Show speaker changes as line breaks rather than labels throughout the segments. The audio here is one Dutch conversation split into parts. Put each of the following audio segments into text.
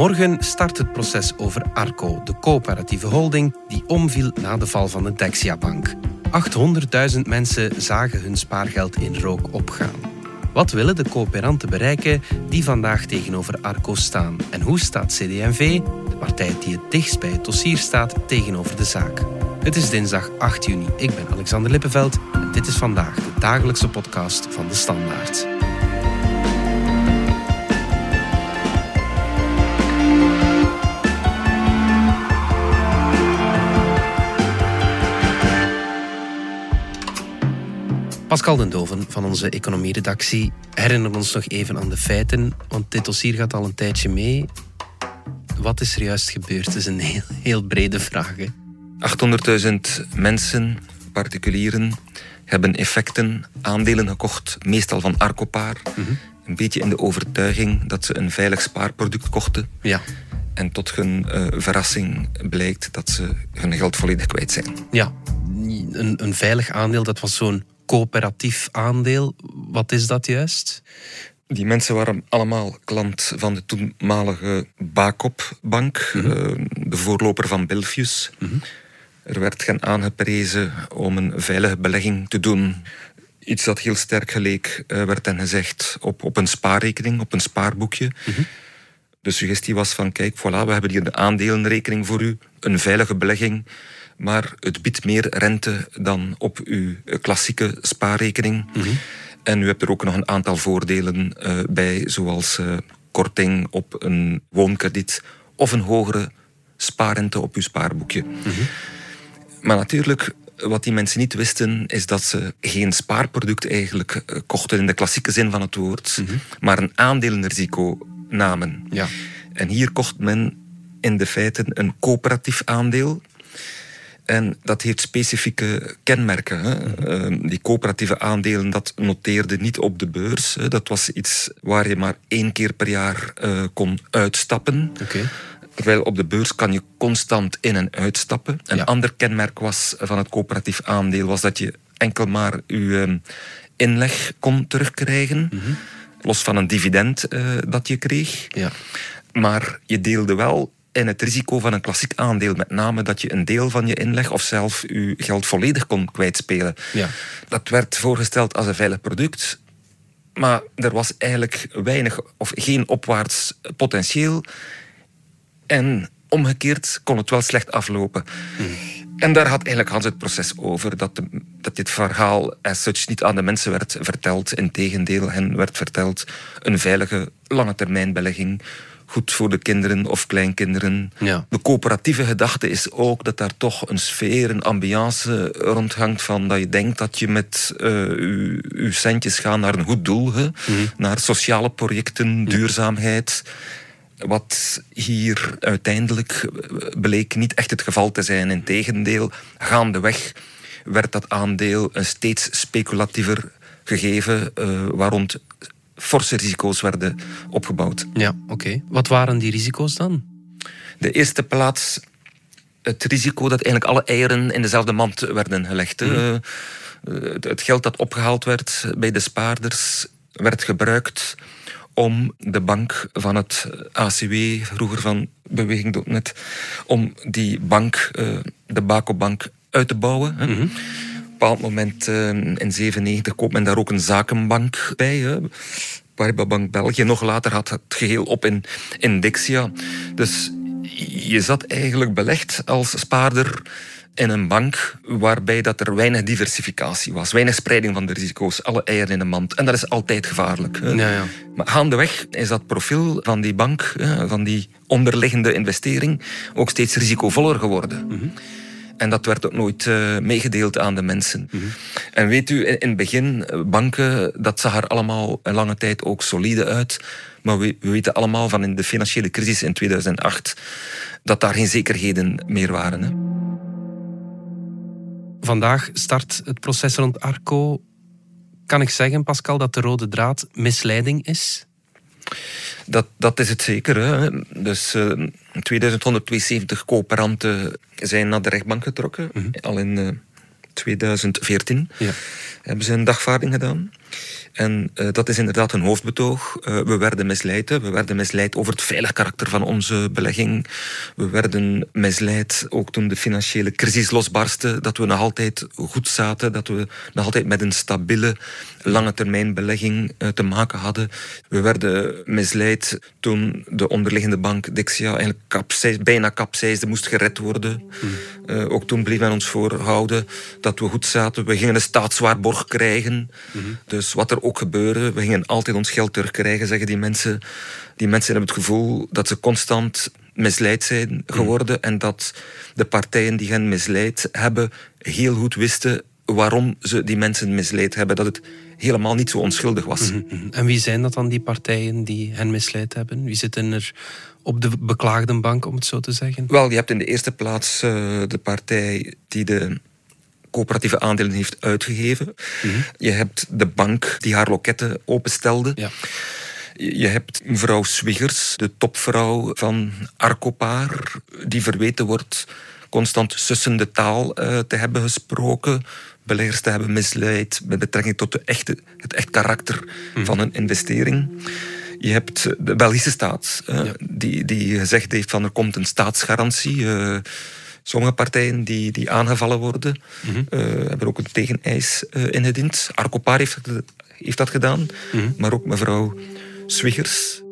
Morgen start het proces over Arco, de coöperatieve holding die omviel na de val van de Dexia-bank. 800.000 mensen zagen hun spaargeld in rook opgaan. Wat willen de coöperanten bereiken die vandaag tegenover Arco staan? En hoe staat CD&V, de partij die het dichtst bij het dossier staat, tegenover de zaak? Het is dinsdag 8 juni. Ik ben Alexander Lippenveld en dit is vandaag de dagelijkse podcast van de Standaard. Pascal den Doven van onze economieredactie herinnert ons nog even aan de feiten, want dit dossier gaat al een tijdje mee. Wat is er juist gebeurd? Dat is een heel, heel brede vraag.
800.000 mensen, particulieren, hebben effecten, aandelen gekocht, meestal van Arcopaar. Mhm. Een beetje in de overtuiging dat ze een veilig spaarproduct kochten.
Ja.
En tot hun uh, verrassing blijkt dat ze hun geld volledig kwijt zijn.
Ja, een, een veilig aandeel, dat was zo'n coöperatief aandeel. Wat is dat juist?
Die mensen waren allemaal klant van de toenmalige Bakop-bank, mhm. eh, de voorloper van Belfius. Mhm. Er werd hen aangeprezen om een veilige belegging te doen. Iets dat heel sterk geleek, uh, werd hen gezegd, op, op een spaarrekening, op een spaarboekje. Mhm. De suggestie was van, kijk, voilà, we hebben hier de aandelenrekening voor u, een veilige belegging maar het biedt meer rente dan op uw klassieke spaarrekening. Mhm. En u hebt er ook nog een aantal voordelen uh, bij, zoals uh, korting op een woonkrediet of een hogere spaarrente op uw spaarboekje. Mhm. Maar natuurlijk, wat die mensen niet wisten, is dat ze geen spaarproduct eigenlijk eh, kochten in de klassieke zin van het woord, mhm. maar een aandelenrisico namen.
Ja.
En hier kocht men in de feiten een coöperatief aandeel en dat heeft specifieke kenmerken. Hè. Ehm, die coöperatieve aandelen, dat noteerde niet op de beurs. Dat was iets waar je maar één keer per jaar uh, kon uitstappen.
Okay.
Terwijl op de beurs kan je constant in- en uitstappen. Een ander kenmerk was van het coöperatief aandeel was dat je enkel maar je ehm, inleg kon terugkrijgen. Mhm. Los van een dividend uh, dat je kreeg.
Ja.
Maar je deelde wel en het risico van een klassiek aandeel, met name dat je een deel van je inleg of zelf je geld volledig kon kwijtspelen.
Ja.
Dat werd voorgesteld als een veilig product, maar er was eigenlijk weinig of geen opwaarts potentieel. En omgekeerd kon het wel slecht aflopen. Hmm. En daar had eigenlijk Hans het proces over, dat, dat dit verhaal as such niet aan de mensen werd verteld. Integendeel, hen werd verteld een veilige lange termijn belegging goed voor de kinderen of kleinkinderen.
Ja.
De coöperatieve gedachte is ook dat daar toch een sfeer, een ambiance rondhangt van dat je denkt dat je met uh, uw, centjes gaat naar een goed doel, hè? Mhm. naar sociale projecten, duurzaamheid. Wat hier uiteindelijk bleek niet echt het geval te zijn. Integendeel, gaandeweg werd dat aandeel een steeds speculatiever gegeven, uh, waar rond forse risico's werden opgebouwd.
Ja, oké. Wat waren die risico's dan?
De eerste plaats het risico dat eigenlijk alle eieren in dezelfde mand werden gelegd. Mhm. Eh, het geld dat opgehaald werd bij de spaarders werd gebruikt om de bank van het ACW, vroeger van Beweging.net, om die bank, eh, de Baco-bank, uit te bouwen. Mm bepaald moment uh, in 97 koopt men daar ook een zakenbank bij. Hè. Bank België. Nog later had het geheel op in, in Dixia. Dus je zat eigenlijk belegd als spaarder in een bank waarbij dat er weinig diversificatie was, weinig spreiding van de risico's, alle eieren in een mand. En dat is altijd gevaarlijk.
Ja, ja.
Maar gaandeweg is dat profiel van die bank, van die onderliggende investering, ook steeds risicovoller geworden. Mm en dat werd ook nooit uh, meegedeeld aan de mensen. Mhm. En weet u, in, het begin, eh, banken, dat zag er allemaal een lange tijd ook solide uit. Maar we, we, weten allemaal van in de financiële crisis in 2008 dat daar geen zekerheden meer waren. Hè.
Vandaag start het proces rond Arco. Kan ik zeggen, Pascal, dat de rode draad misleiding is?
Dat, dat is het zeker. Hè. Dus uh, eh, 2172 coöperanten zijn naar de rechtbank getrokken. Mhm. Al in uh, eh, 2014
ja.
hebben ze een dagvaarding gedaan. En uh, dat is inderdaad een hoofdbetoog. Uh, we werden misleid. We werden misleid over het veilig karakter van onze belegging. We werden misleid ook toen de financiële crisis losbarstte. Dat we nog altijd goed zaten. Dat we nog altijd met een stabiele lange termijn belegging uh, te maken hadden. We werden misleid toen de onderliggende bank Dexia eigenlijk kapseis, bijna kapseisde, moest gered worden. Mm. ook toen bleef men ons voorhouden dat we goed zaten. We gingen een staatswaarborg krijgen. Mm. Dus wat er ook gebeurde, we gingen altijd ons geld terugkrijgen, zeggen die mensen. Die mensen hebben het gevoel dat ze constant misleid zijn geworden mm. en dat de partijen die hen misleid hebben heel goed wisten waarom ze die mensen misleid hebben. Dat het helemaal niet zo onschuldig was. Mhm,
mhm. En wie zijn dat dan, die partijen die hen misleid hebben? Wie zitten er op de beklaagdenbank, om het zo te zeggen?
Wel, je hebt in de eerste plaats uh, de partij die de coöperatieve aandelen heeft uitgegeven. Mhm. Je hebt de bank die haar loketten openstelde. Ja. Je hebt mevrouw Swiggers, de topvrouw van Arcopaar, die verweten wordt constant sussende taal uh, te hebben gesproken, beleggers te hebben misleid met betrekking tot de echte, het echt karakter mhm. van een investering. Je hebt de Belgische staat, uh, die, die gezegd heeft van er komt een staatsgarantie. Uh, Sommige partijen die, die aangevallen worden, mm hebben ook een tegeneis uh, ingediend. Arcopar heeft, heeft dat gedaan, mhm. maar ook mevrouw Swiggers.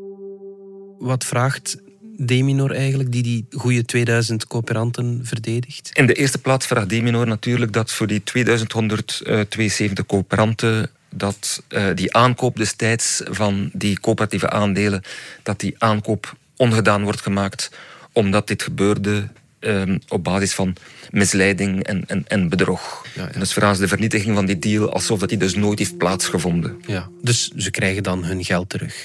Wat vraagt Deminor eigenlijk, die die goede 2000 verdedigt?
In de eerste plaats vraagt Deminor natuurlijk dat voor die 2172 coöperanten dat uh, die aankoop destijds van die coöperatieve aandelen, dat die aankoop ongedaan wordt gemaakt, omdat dit gebeurde um, op basis van misleiding en, en, en bedrog. Ja, ja. En dus vragen ze de vernietiging van die deal alsof dat die dus nooit heeft plaatsgevonden.
Ja, dus ze krijgen dan hun geld terug?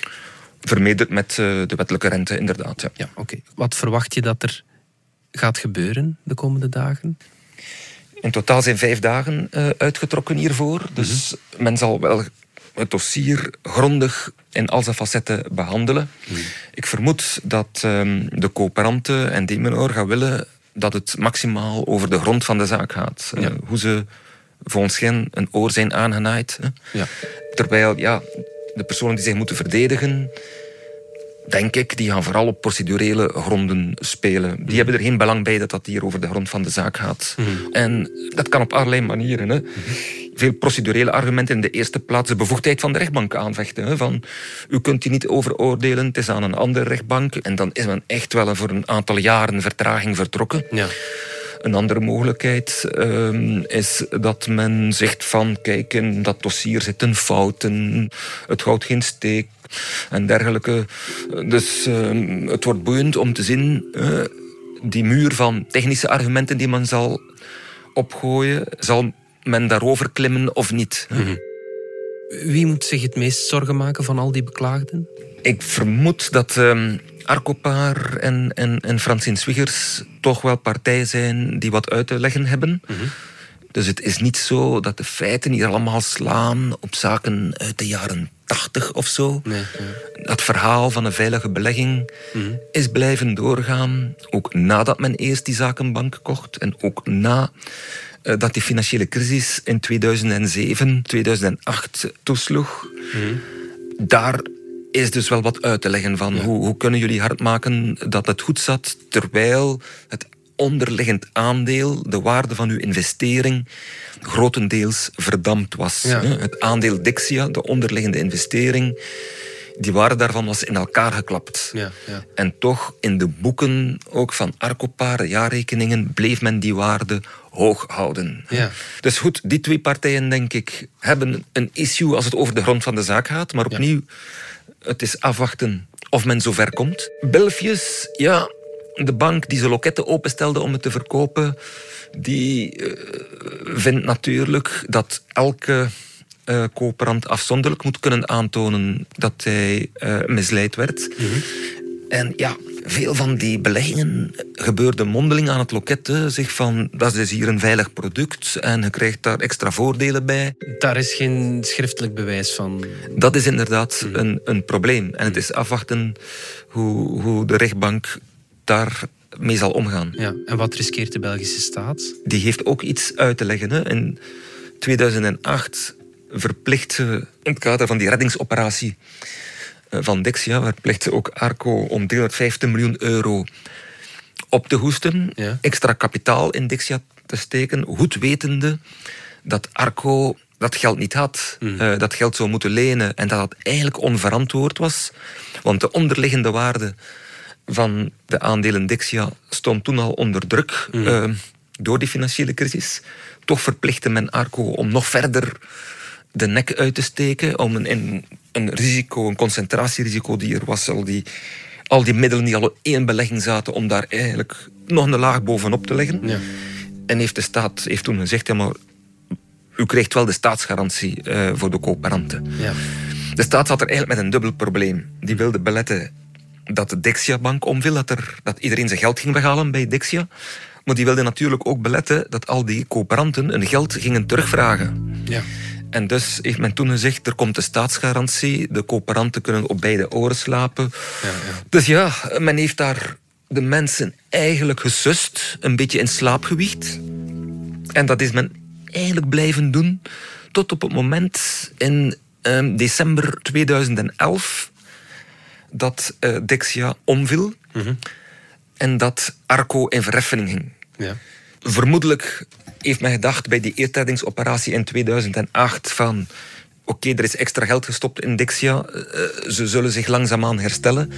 Vermederd met uh, de wettelijke rente, inderdaad. Ja,
ja oké. Wat verwacht je dat er gaat gebeuren de komende dagen?
In totaal zijn vijf dagen uh, uitgetrokken hiervoor. Dus mm -hmm. men zal wel het dossier grondig in al zijn facetten behandelen. Mm. Ik vermoed dat um, de coöperanten en Demenor gaan willen dat het maximaal over de grond van de zaak gaat. Ja. Uh, hoe ze volgens hen een oor zijn aangenaaid. Ja. Terwijl ja, de personen die zich moeten verdedigen, denk ik, die gaan vooral op procedurele gronden spelen. Die mm. hebben er geen belang bij dat dat hier over de grond van de zaak gaat. Mm. En dat kan op allerlei manieren. Hè. Veel procedurele argumenten. In de eerste plaats de bevoegdheid van de rechtbank aanvechten. Van, u kunt die niet overoordelen, het is aan een andere rechtbank. En dan is men echt wel voor een aantal jaren vertraging vertrokken. Ja. Een andere mogelijkheid uh, is dat men zegt van kijk, in dat dossier zitten fouten, het houdt geen steek en dergelijke. Dus uh, het wordt boeiend om te zien, uh, die muur van technische argumenten die men zal opgooien, zal men daarover klimmen of niet. Mhm.
Wie moet zich het meest zorgen maken van al die beklaagden?
Ik vermoed dat um, Arcopaar en, en, en Francine Swiggers toch wel partijen zijn die wat uit te leggen hebben. Mhm. Dus het is niet zo dat de feiten hier allemaal slaan op zaken uit de jaren tachtig of zo. Nee, ja. Dat verhaal van een veilige belegging mhm. is blijven doorgaan. Ook nadat men eerst die zakenbank kocht en ook na dat die financiële crisis in 2007, 2008 toesloeg. Mhm. Daar is dus wel wat uit te leggen van hoe, hoe kunnen jullie hard maken dat het goed zat, terwijl het onderliggend aandeel, de waarde van uw investering, grotendeels verdampt was. Het aandeel Dixia, de onderliggende investering, die waarde daarvan was in elkaar geklapt. Ja, ja. En toch, in de boeken ook van Arcopar, jaarrekeningen, bleef men die waarde hoog houden. Ja. Dus goed, die twee partijen, denk ik, hebben een issue als het over de grond van de zaak gaat. Maar opnieuw, het is afwachten of men zover komt. Belfius, ja, de bank die zijn loketten openstelde om het te verkopen, die uh, vindt natuurlijk dat elke uh, coöperant afzonderlijk moet kunnen aantonen dat hij uh, misleid werd. Mm -hmm. En ja, veel van die beleggingen gebeurde mondeling aan het loket. Zeg van, dat is hier een veilig product en je krijgt daar extra voordelen bij.
Daar is geen schriftelijk bewijs van.
Dat is inderdaad mhm. een, een probleem. En het is afwachten hoe, hoe de rechtbank daar mee zal omgaan.
Ja, en wat riskeert de Belgische staat?
Die heeft ook iets uit te leggen. Hè. In 2008 verplicht in het kader van die reddingsoperatie van Dexia, verplicht ook Arco om 350 miljoen euro op te hoesten, extra kapitaal in Dexia te steken, goed wetende dat Arco dat geld niet had, mm. dat geld zou moeten lenen en dat dat eigenlijk onverantwoord was, want de onderliggende waarde van de aandelen Dexia stond toen al onder druk mm. uh, door die financiële crisis. Toch verplichtte men Arco om nog verder de nek uit te steken, om een, een risico, een concentratierisico die er was, al die, al die middelen die al in één belegging zaten, om daar eigenlijk nog een laag bovenop te leggen. Ja. En heeft de staat heeft toen gezegd, ja maar u krijgt wel de staatsgarantie uh, voor de coöperanten. Ja. De staat zat er eigenlijk met een dubbel probleem. Die wilde beletten dat de Dexia-bank omviel, dat, er, dat iedereen zijn geld ging weghalen bij Dexia. Maar die wilde natuurlijk ook beletten dat al die coöperanten hun geld gingen terugvragen. Ja. En dus heeft men toen gezegd, er komt de staatsgarantie, de coöperanten kunnen op beide oren slapen. Ja, ja. Dus ja, men heeft daar de mensen eigenlijk gesust, een beetje in slaap gewiegd. En dat is men eigenlijk blijven doen tot op het moment in um, december 2011 dat uh, Dexia omviel mm en dat Arco in verheffening ging. Ja. Vermoedelijk heeft men gedacht bij die eertijdingsoperatie in 2008 van oké, er is extra geld gestopt in Dexia, uh, ze zullen zich langzaamaan herstellen.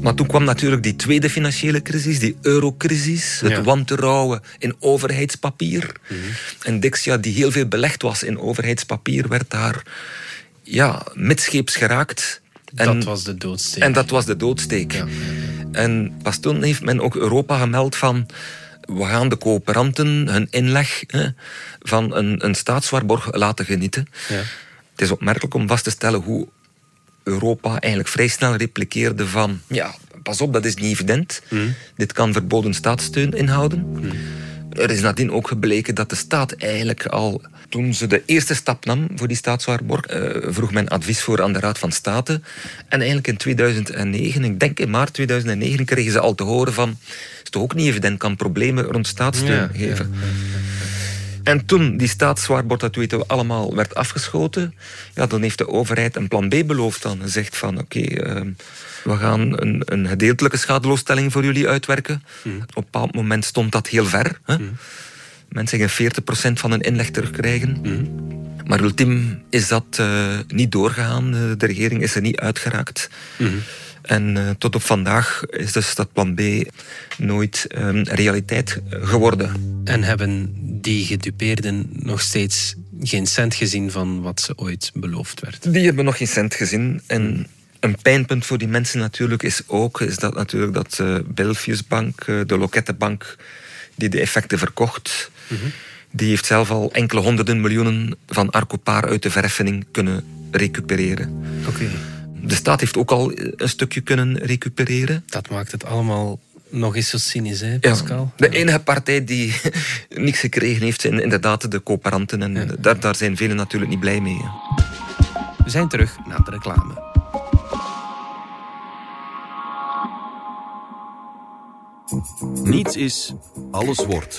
Maar toen kwam natuurlijk die tweede financiële crisis, die eurocrisis, het ja. wantrouwen in overheidspapier. Mm En Dexia, die heel veel belegd was in overheidspapier, werd daar ja, midscheeps geraakt.
En, dat was de doodsteek.
En dat was de doodsteek. Ja. En pas toen heeft men ook Europa gemeld van we gaan de coöperanten hun inleg hè, van een, een staatswaarborg laten genieten. Ja. Het is opmerkelijk om vast te stellen hoe Europa eigenlijk vrij snel repliceerde van ja, pas op, dat is niet evident. Mm. Dit kan verboden staatssteun inhouden. Mm. Er is nadien ook gebleken dat de staat eigenlijk al toen ze de eerste stap nam voor die staatswaarborg, uh, vroeg men advies voor aan de Raad van State. En eigenlijk in 2009, ik denk in maart 2009, kregen ze al te horen van... Het is toch ook niet evident, kan problemen rond staatssteun geven. En toen die staatswaarborg, dat weten we allemaal, werd afgeschoten, ja, dan heeft de overheid een plan B beloofd dan. Gezegd van, oké, ehm, we gaan een, een, gedeeltelijke schadeloosstelling voor jullie uitwerken. Mm. Op een bepaald moment stond dat heel ver. Hè? Mm. Mensen gaan 40% van hun inleg terugkrijgen. Mm. Maar ultiem is dat uh, niet doorgegaan. De regering is er niet uitgeraakt. En uh, tot op vandaag is dus dat plan B nooit um, realiteit geworden.
En hebben die gedupeerden nog steeds geen cent gezien van wat ze ooit beloofd werd?
Die hebben nog geen cent gezien. En een pijnpunt voor die mensen natuurlijk is ook is dat, natuurlijk dat uh, Belfius Bank, uh, de Lokettenbank, die de effecten verkocht, mhm. die heeft zelf al enkele honderden miljoenen van Arcopaar uit de verheffening kunnen recupereren. Oké. De staat heeft ook al een stukje kunnen recupereren.
Dat maakt het allemaal nog eens zo cynisch, hè, Pascal?
Ja. De enige partij die niks gekregen heeft zijn inderdaad de coöperanten. En daar, daar zijn velen natuurlijk niet blij mee.
We zijn terug na de reclame.
Niets is, alles wordt.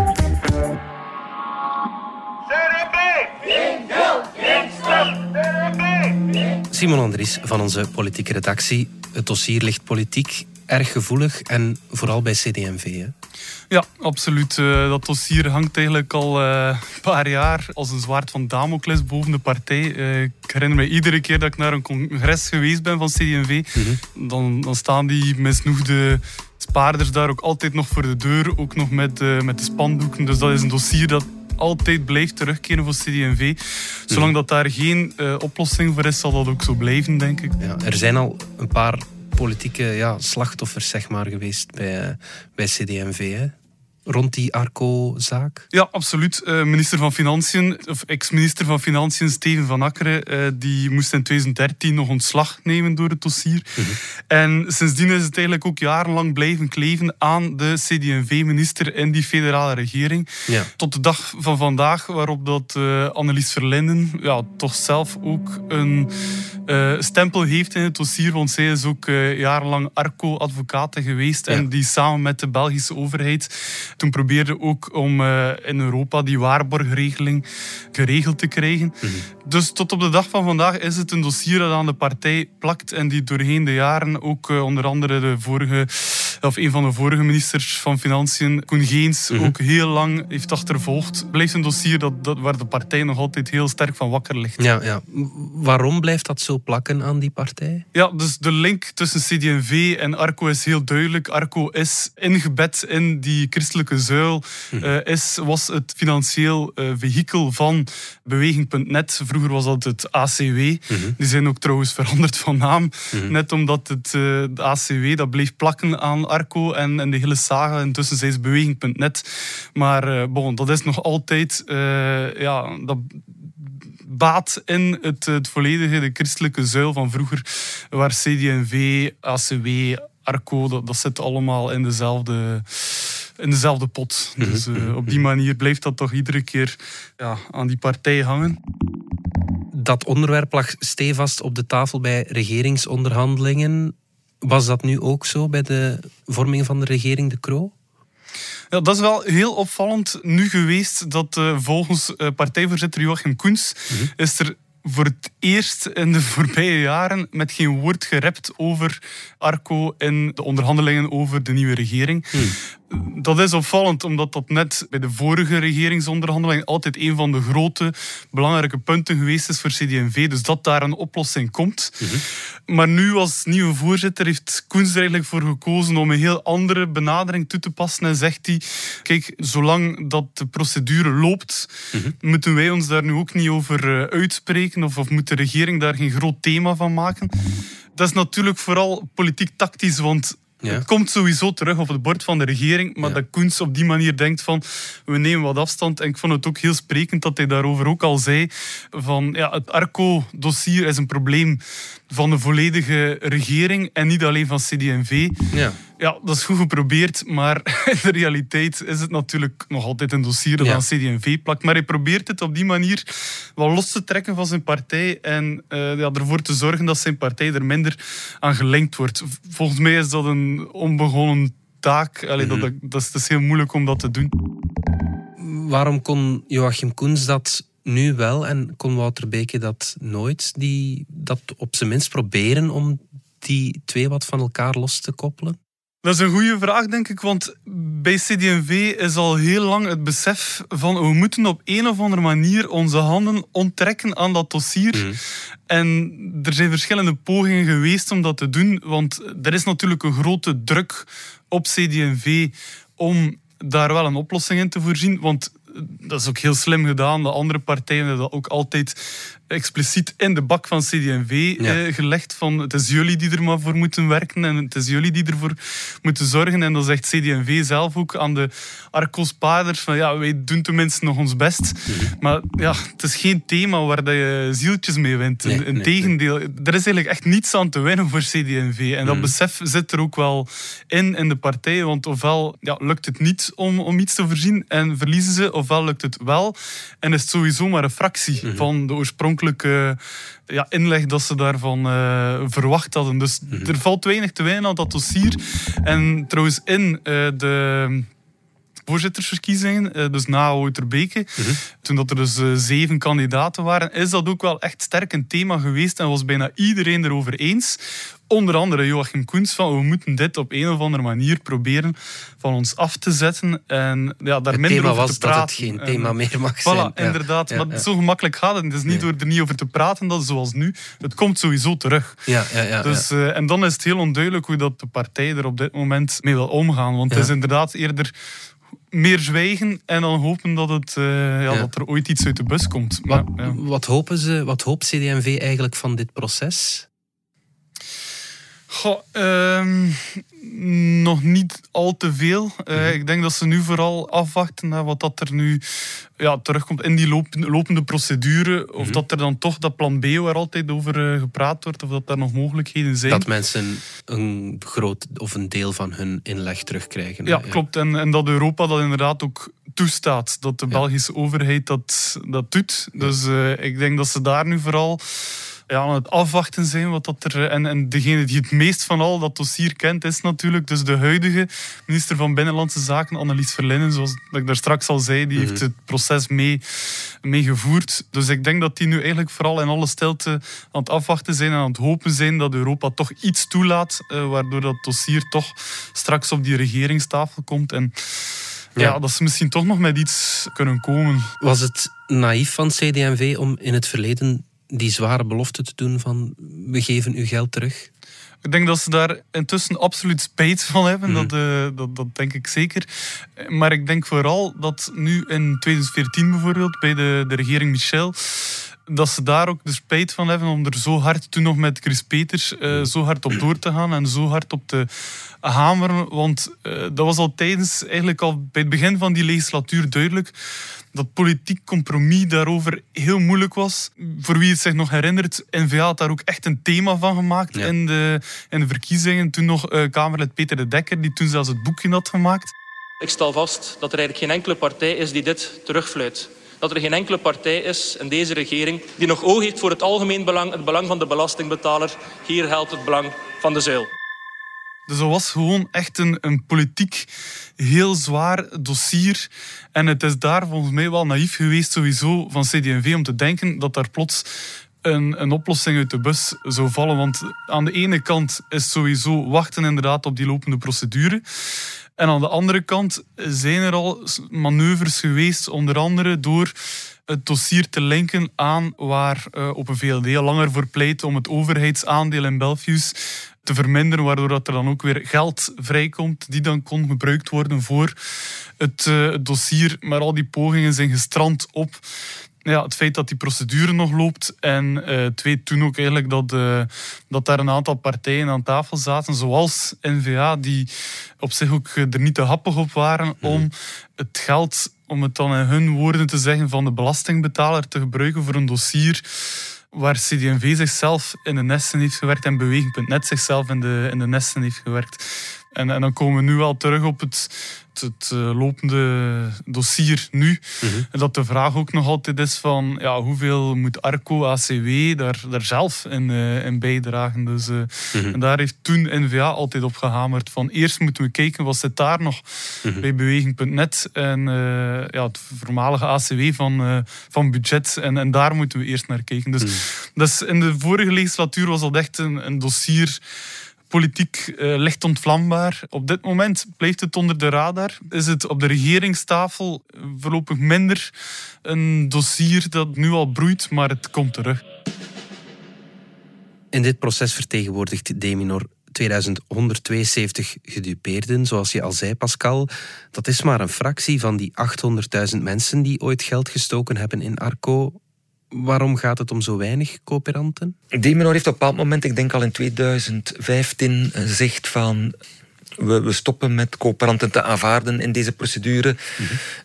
Simon Andries van onze politieke redactie. Het dossier ligt politiek erg gevoelig en vooral bij CD&V. Hè?
Ja, absoluut. Uh, dat dossier hangt eigenlijk al uh, een paar jaar als een zwaard van Damocles boven de partij. Uh, ik herinner me iedere keer dat ik naar een congres geweest ben van CD&V, mhm. dan, dan staan die misnoegde spaarders daar ook altijd nog voor de deur, ook nog met, met de spandoeken. Dus dat is een dossier dat altijd blijft terugkeren voor CD&V. Zolang dat daar geen uh, oplossing voor is, zal dat ook zo blijven, denk ik.
Ja, er zijn al een paar politieke ja, slachtoffers zeg maar, geweest bij, uh, bij CD&V. Rond die Arco-zaak?
Ja, absoluut. Uh, minister van Financiën, of ex-minister van Financiën, Steven van Akkeren, uh, die moest in 2013 nog ontslag nemen door het dossier. Mhm. En sindsdien is het eigenlijk ook jarenlang blijven kleven aan de CD&V-minister in die federale regering. Ja. Tot de dag van vandaag, waarop dat uh, Annelies Verlinden ja, toch zelf ook een stempel heeft in het dossier, want zij is ook jarenlang Arco-advocaat geweest en die samen met de Belgische overheid toen probeerde ook om uh, in Europa die waarborgregeling geregeld te krijgen. Mhm. Dus tot op de dag van vandaag is het een dossier dat aan de partij plakt en die doorheen de jaren ook uh, onder andere de vorige, of een van de vorige ministers van Financiën, Koen Geens, mhm. ook heel lang heeft achtervolgd. Blijft een dossier dat, dat, waar de partij nog altijd heel sterk van wakker ligt.
Ja, ja. Waarom blijft dat zo plakken aan die partij?
Ja, dus de link tussen CD&V en Arco is heel duidelijk. Arco is ingebed in die christelijke zuil, uh, is, was het financieel uh, vehikel van Beweging.net. Vroeger was dat het ACW. Mhm. Die zijn ook trouwens veranderd van naam. Mhm. Net omdat het uh, de ACW dat bleef plakken aan Arco en, en de hele saga. Intussen zijn ze Beweging.net. Maar bon, dat is nog altijd... ja, dat, baat in het, het volledige, de christelijke zuil van vroeger, waar CD&V, ACW, Arco, dat, dat zit allemaal in dezelfde, in dezelfde pot. Mhm. Dus uh, op die manier blijft dat toch iedere keer ja, aan die partij hangen.
Dat onderwerp lag stevast op de tafel bij regeringsonderhandelingen. Was dat nu ook zo bij de vorming van de regering De Croo?
Ja, dat is wel heel opvallend nu geweest dat uh, volgens uh, partijvoorzitter Joachim Koens mm is er voor het eerst in de voorbije jaren met geen woord gerept over Arco in de onderhandelingen over de nieuwe regering. Hmm. Dat is opvallend, omdat dat net bij de vorige regeringsonderhandeling altijd een van de grote, belangrijke punten geweest is voor CD&V. Dus dat daar een oplossing komt. Mhm. Maar nu als nieuwe voorzitter heeft Koens er eigenlijk voor gekozen om een heel andere benadering toe te passen. En zegt hij, kijk, zolang dat de procedure loopt, mhm. moeten wij ons daar nu ook niet over eh, of moet de regering daar geen groot thema van maken. Dat is natuurlijk vooral politiek tactisch, want het komt sowieso terug op het bord van de regering, maar dat Koens op die manier denkt van we nemen wat afstand. En ik vond het ook heel sprekend dat hij daarover ook al zei van ja, het Arco-dossier is een probleem van de volledige regering en niet alleen van CD&V. Ja. Ja, dat is goed geprobeerd, maar in de realiteit is het natuurlijk nog altijd een dossier dat aan CD&V plakt. Maar hij probeert het op die manier wel los te trekken van zijn partij en uh, ja, ervoor te zorgen dat zijn partij er minder aan gelinkt wordt. Volgens mij is dat een onbegonnen taak. Allee, dat, mhm. dat, is, dat is heel moeilijk om dat te doen.
Waarom kon Joachim Koens dat nu wel en kon Wouter Beke dat nooit? Die, dat op zijn minst proberen om die twee wat van elkaar los te koppelen?
Dat is een goede vraag, denk ik. Want bij CD&V is al heel lang het besef van we moeten op een of andere manier onze handen onttrekken aan dat dossier. Mhm. En er zijn verschillende pogingen geweest om dat te doen. Want er is natuurlijk een grote druk op CD&V om daar wel een oplossing in te voorzien. Want dat is ook heel slim gedaan. De andere partijen hebben dat ook altijd expliciet in de bak van CD&V eh, gelegd van het is jullie die er maar voor moeten werken en het is jullie die ervoor moeten zorgen. En dan zegt CD&V zelf ook aan de Arcos-paarders van ja, wij doen tenminste nog ons best. Mhm. Maar ja, het is geen thema waar dat je zieltjes mee wint. Nee, Integendeel, er is eigenlijk echt niets aan te winnen voor CD&V. En dat mhm. besef zit er ook wel in, in de partijen. Want ofwel ja, lukt het niet om, om iets te voorzien en verliezen ze, ofwel lukt het wel en is het sowieso maar een fractie mhm. van de oorspronkelijke ja, inleg dat ze daarvan uh, verwacht hadden. Dus mhm. er valt weinig te winnen aan dat dossier. En trouwens, in uh, de voorzittersverkiezingen, uh, dus na Outerbeke, mm toen dat er dus zeven kandidaten waren, is dat ook wel echt sterk een thema geweest en was bijna iedereen erover eens onder andere Joachim Koens van we moeten dit op een of andere manier proberen van ons af te zetten en ja, daar
het
minder over
te
praten.
dat het geen thema meer mag zijn.
Voilà, inderdaad. maar zo gemakkelijk gaat het. Het is niet door er niet over te praten dat zoals nu. Het komt sowieso terug.
Ja, ja, ja,
dus, uh, en dan is het heel onduidelijk hoe dat de partij er op dit moment mee wil omgaan. Want het is inderdaad eerder meer zwijgen en dan hopen dat, het, uh, ja, dat er ooit iets uit de bus komt.
Wat, wat, hopen ze, wat hoopt CD&V eigenlijk van dit proces?
Goh, ehm, nog niet al te veel. Eh,
Mhm.
Ik denk dat ze nu vooral afwachten naar wat dat er nu ja, terugkomt in die lopende, lopende procedure. Of
Mhm.
dat er dan toch dat plan B waar altijd over eh, gepraat wordt, of dat daar nog mogelijkheden zijn.
Dat mensen een groot of een deel van hun inleg terugkrijgen.
Ja, klopt. En, en dat Europa dat inderdaad ook toestaat. Dat de
Ja.
Belgische overheid dat, dat doet. Dus eh, ik denk dat ze daar nu vooral ja, aan het afwachten zijn. Wat dat er, en, en degene die het meest van al dat dossier kent, is natuurlijk dus de huidige minister van Binnenlandse Zaken, Annelies Verlinnen. Zoals ik daar straks al zei, die heeft het proces mee, mee gevoerd. Dus ik denk dat die nu eigenlijk vooral in alle stilte aan het afwachten zijn en aan het hopen zijn dat Europa toch iets toelaat, eh, waardoor dat dossier toch straks op die regeringstafel komt. En ja.
Ja.
dat ze misschien toch nog met iets kunnen komen.
Was het naïef van CD&V om in het verleden die zware belofte te doen van we geven uw geld terug?
Ik denk dat ze daar intussen absoluut spijt van hebben.
Mhm.
Dat, eh, dat, dat denk ik zeker. Maar ik denk vooral dat nu in 2014 bijvoorbeeld, bij de, de regering Michel, dat ze daar ook de spijt van hebben om er zo hard, toen nog met Chris Peters, eh, zo hard op door te gaan en zo hard op te hameren. Want eh, dat was al tijdens, eigenlijk al bij het begin van die legislatuur duidelijk, dat politiek compromis daarover heel moeilijk was. Voor wie het zich nog herinnert, N-VA had daar ook echt een thema van gemaakt
Ja.
in, de, in de verkiezingen. Toen nog eh, Kamerlid Peter de Dekker, die toen zelfs het boekje had gemaakt.
Ik stel vast dat er eigenlijk geen enkele partij is die dit terugfluit. Dat er geen enkele partij is in deze regering die nog oog heeft voor het algemeen belang, het belang van de belastingbetaler. Hier geldt het belang van de zuil.
Dus dat was gewoon echt een, een politiek heel zwaar dossier. En het is daar volgens mij wel naïef geweest sowieso van CD&V om te denken dat daar plots een, een oplossing uit de bus zou vallen. Want aan de ene kant is sowieso wachten inderdaad op die lopende procedure. En aan de andere kant zijn er al manoeuvres geweest, onder andere door het dossier te linken aan waar eh, op een VLD al langer voor pleit om het overheidsaandeel in Belfius te verminderen, waardoor dat er dan ook weer geld vrijkomt die dan kon gebruikt worden voor het, eh, het dossier. Maar al die pogingen zijn gestrand op ja, het feit dat die procedure nog loopt. En eh twee, toen ook eigenlijk dat, eh, dat daar een aantal partijen aan tafel zaten, zoals N-VA, die op zich ook eh, er niet te happig op waren om het geld, om het dan in hun woorden te zeggen, van de belastingbetaler te gebruiken voor een dossier waar CD&V zichzelf in de nesten heeft gewerkt en Beweging.net zichzelf in de, in de nesten heeft gewerkt. En, en dan komen we nu al terug op het, het, het, eh, lopende dossier nu. En dat de vraag ook nog altijd is van ja, hoeveel moet Arco, ACW daar, daar zelf in, eh, in bijdragen. Dus, eh, En daar heeft toen N-VA altijd op gehamerd van eerst moeten we kijken wat zit daar nog bij Beweging.net en ja, het voormalige ACW van, van budget. En, en daar moeten we eerst naar kijken. Dus, dus in de vorige legislatuur was dat echt een, een dossier politiek eh, licht ontvlambaar. Op dit moment blijft het onder de radar. Is het op de regeringstafel voorlopig minder een dossier dat nu al broeit, maar het komt terug.
In dit proces vertegenwoordigt Deminor 2172 gedupeerden, zoals je al zei, Pascal. Dat is maar een fractie van die 800.000 mensen die ooit geld gestoken hebben in Arco. Waarom gaat het om zo weinig coöperanten?
Demenor heeft op een bepaald moment, ik denk al in 2015, gezegd van... We, stoppen met coöperanten te aanvaarden in deze procedure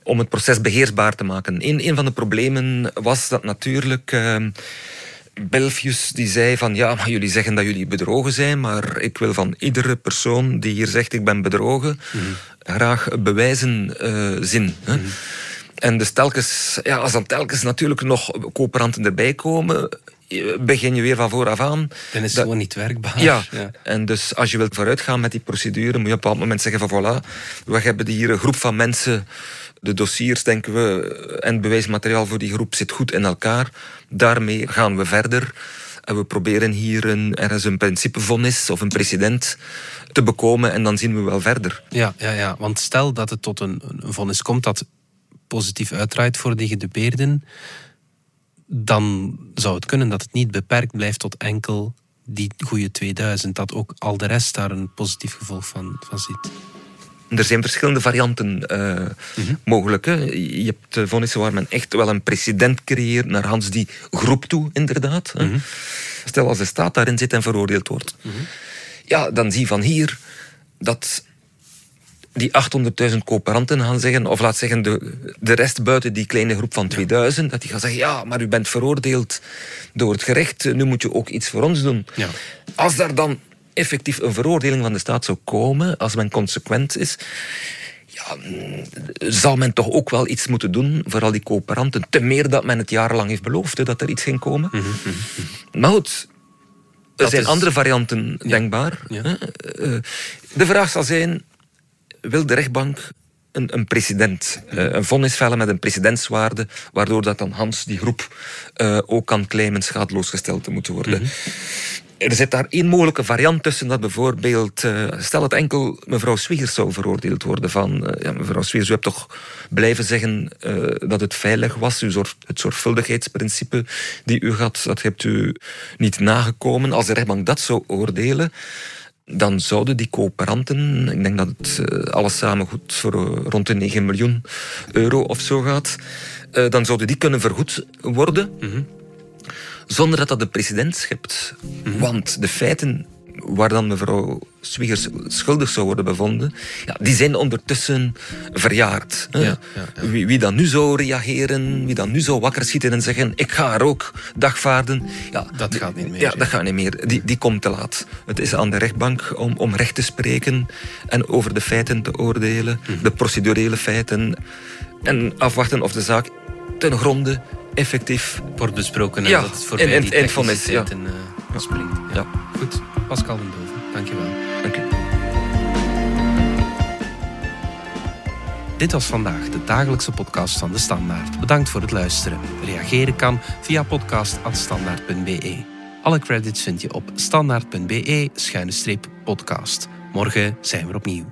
om het proces beheersbaar te maken. Een, een van de problemen was dat natuurlijk... eh, Belfius die zei van ja, maar jullie zeggen dat jullie bedrogen zijn, maar ik wil van iedere persoon die hier zegt ik ben bedrogen, graag bewijzen eh, zien. Hè. En dus telkens, ja, als dan telkens natuurlijk nog coöperanten erbij komen, eh, begin je weer van vooraf aan.
Dan is het gewoon niet werkbaar.
ja. en dus als je wilt vooruitgaan met die procedure, moet je op een bepaald moment zeggen van voilà, we hebben hier een groep van mensen, de dossiers denken we en het bewijsmateriaal voor die groep zit goed in elkaar. Daarmee gaan we verder. En we proberen hier een, ergens een principevonnis of een precedent te bekomen en dan zien we wel verder.
Ja, ja, ja, want stel dat het tot een, een vonnis komt dat positief uitdraait voor die gedupeerden, dan zou het kunnen dat het niet beperkt blijft tot enkel die goede 2000, dat ook al de rest daar een positief gevolg van, van ziet.
Er zijn verschillende varianten eh, mogelijk. Hè. Je hebt eh, vonnissen waar men echt wel een precedent creëert naar Hans die groep toe, inderdaad. hè. Stel als de staat daarin zit en veroordeeld wordt. Ja, dan zie je van hier dat die 800.000 coöperanten gaan zeggen, of laat zeggen de, de rest buiten die kleine groep van 2000, dat die gaan zeggen, ja, maar u bent veroordeeld door het gerecht, nu moet je ook iets voor ons doen.
Ja.
Als daar dan effectief een veroordeling van de staat zou komen, als men consequent is, ja, mm, zal men toch ook wel iets moeten doen voor al die coöperanten. Te meer dat men het jarenlang heeft beloofd, hè, dat er iets ging komen. Maar goed, er
Dat
zijn
is-
andere varianten denkbaar.
Ja.
Eh, De vraag zal zijn, wil de rechtbank een, een president, eh, een vonnis vellen met een precedentswaarde, waardoor dat dan Hans, die groep, eh, ook kan claimen schadeloos gesteld te moeten worden. Er zit daar één mogelijke variant tussen dat bijvoorbeeld, eh, stel dat enkel mevrouw Swiggers zou veroordeeld worden van, ja, mevrouw Swiggers, u hebt toch blijven zeggen dat het veilig was, uw zorg, het zorgvuldigheidsprincipe die u had, dat hebt u niet nagekomen. Als de rechtbank dat zou oordelen, dan zouden die coöperanten, ik denk dat het eh, alles samen goed voor eh, rond de 9 miljoen euro of zo gaat, eh, dan zouden die kunnen vergoed worden zonder dat dat de president schept. Want de feiten waar dan mevrouw Swiggers schuldig zou worden bevonden, ja, die zijn ondertussen verjaard. hè.
Ja, ja.
Wie, wie dan nu zou reageren, wie dan nu zou wakker schieten en zeggen ik ga er ook dagvaarden, ja,
Dat gaat niet meer,
Ja, dat gaat niet meer. Die, die komt te laat. Het is aan de rechtbank om, om recht te spreken en over de feiten te oordelen,
Mhm.
de procedurele feiten, en afwachten of de zaak ten gronde effectief
wordt besproken en
Ja,
dat het voorbij
en- en-
die
en vonnis, ja.
eh, springt. Ja.
Ja.
Goed, Pascal den Doven, dankjewel.
Dank u.
Dit was vandaag de dagelijkse podcast van De Standaard. Bedankt voor het luisteren. Reageren kan via podcast.standaard.be. Alle credits vind je op standaard.be-podcast. Morgen zijn we opnieuw.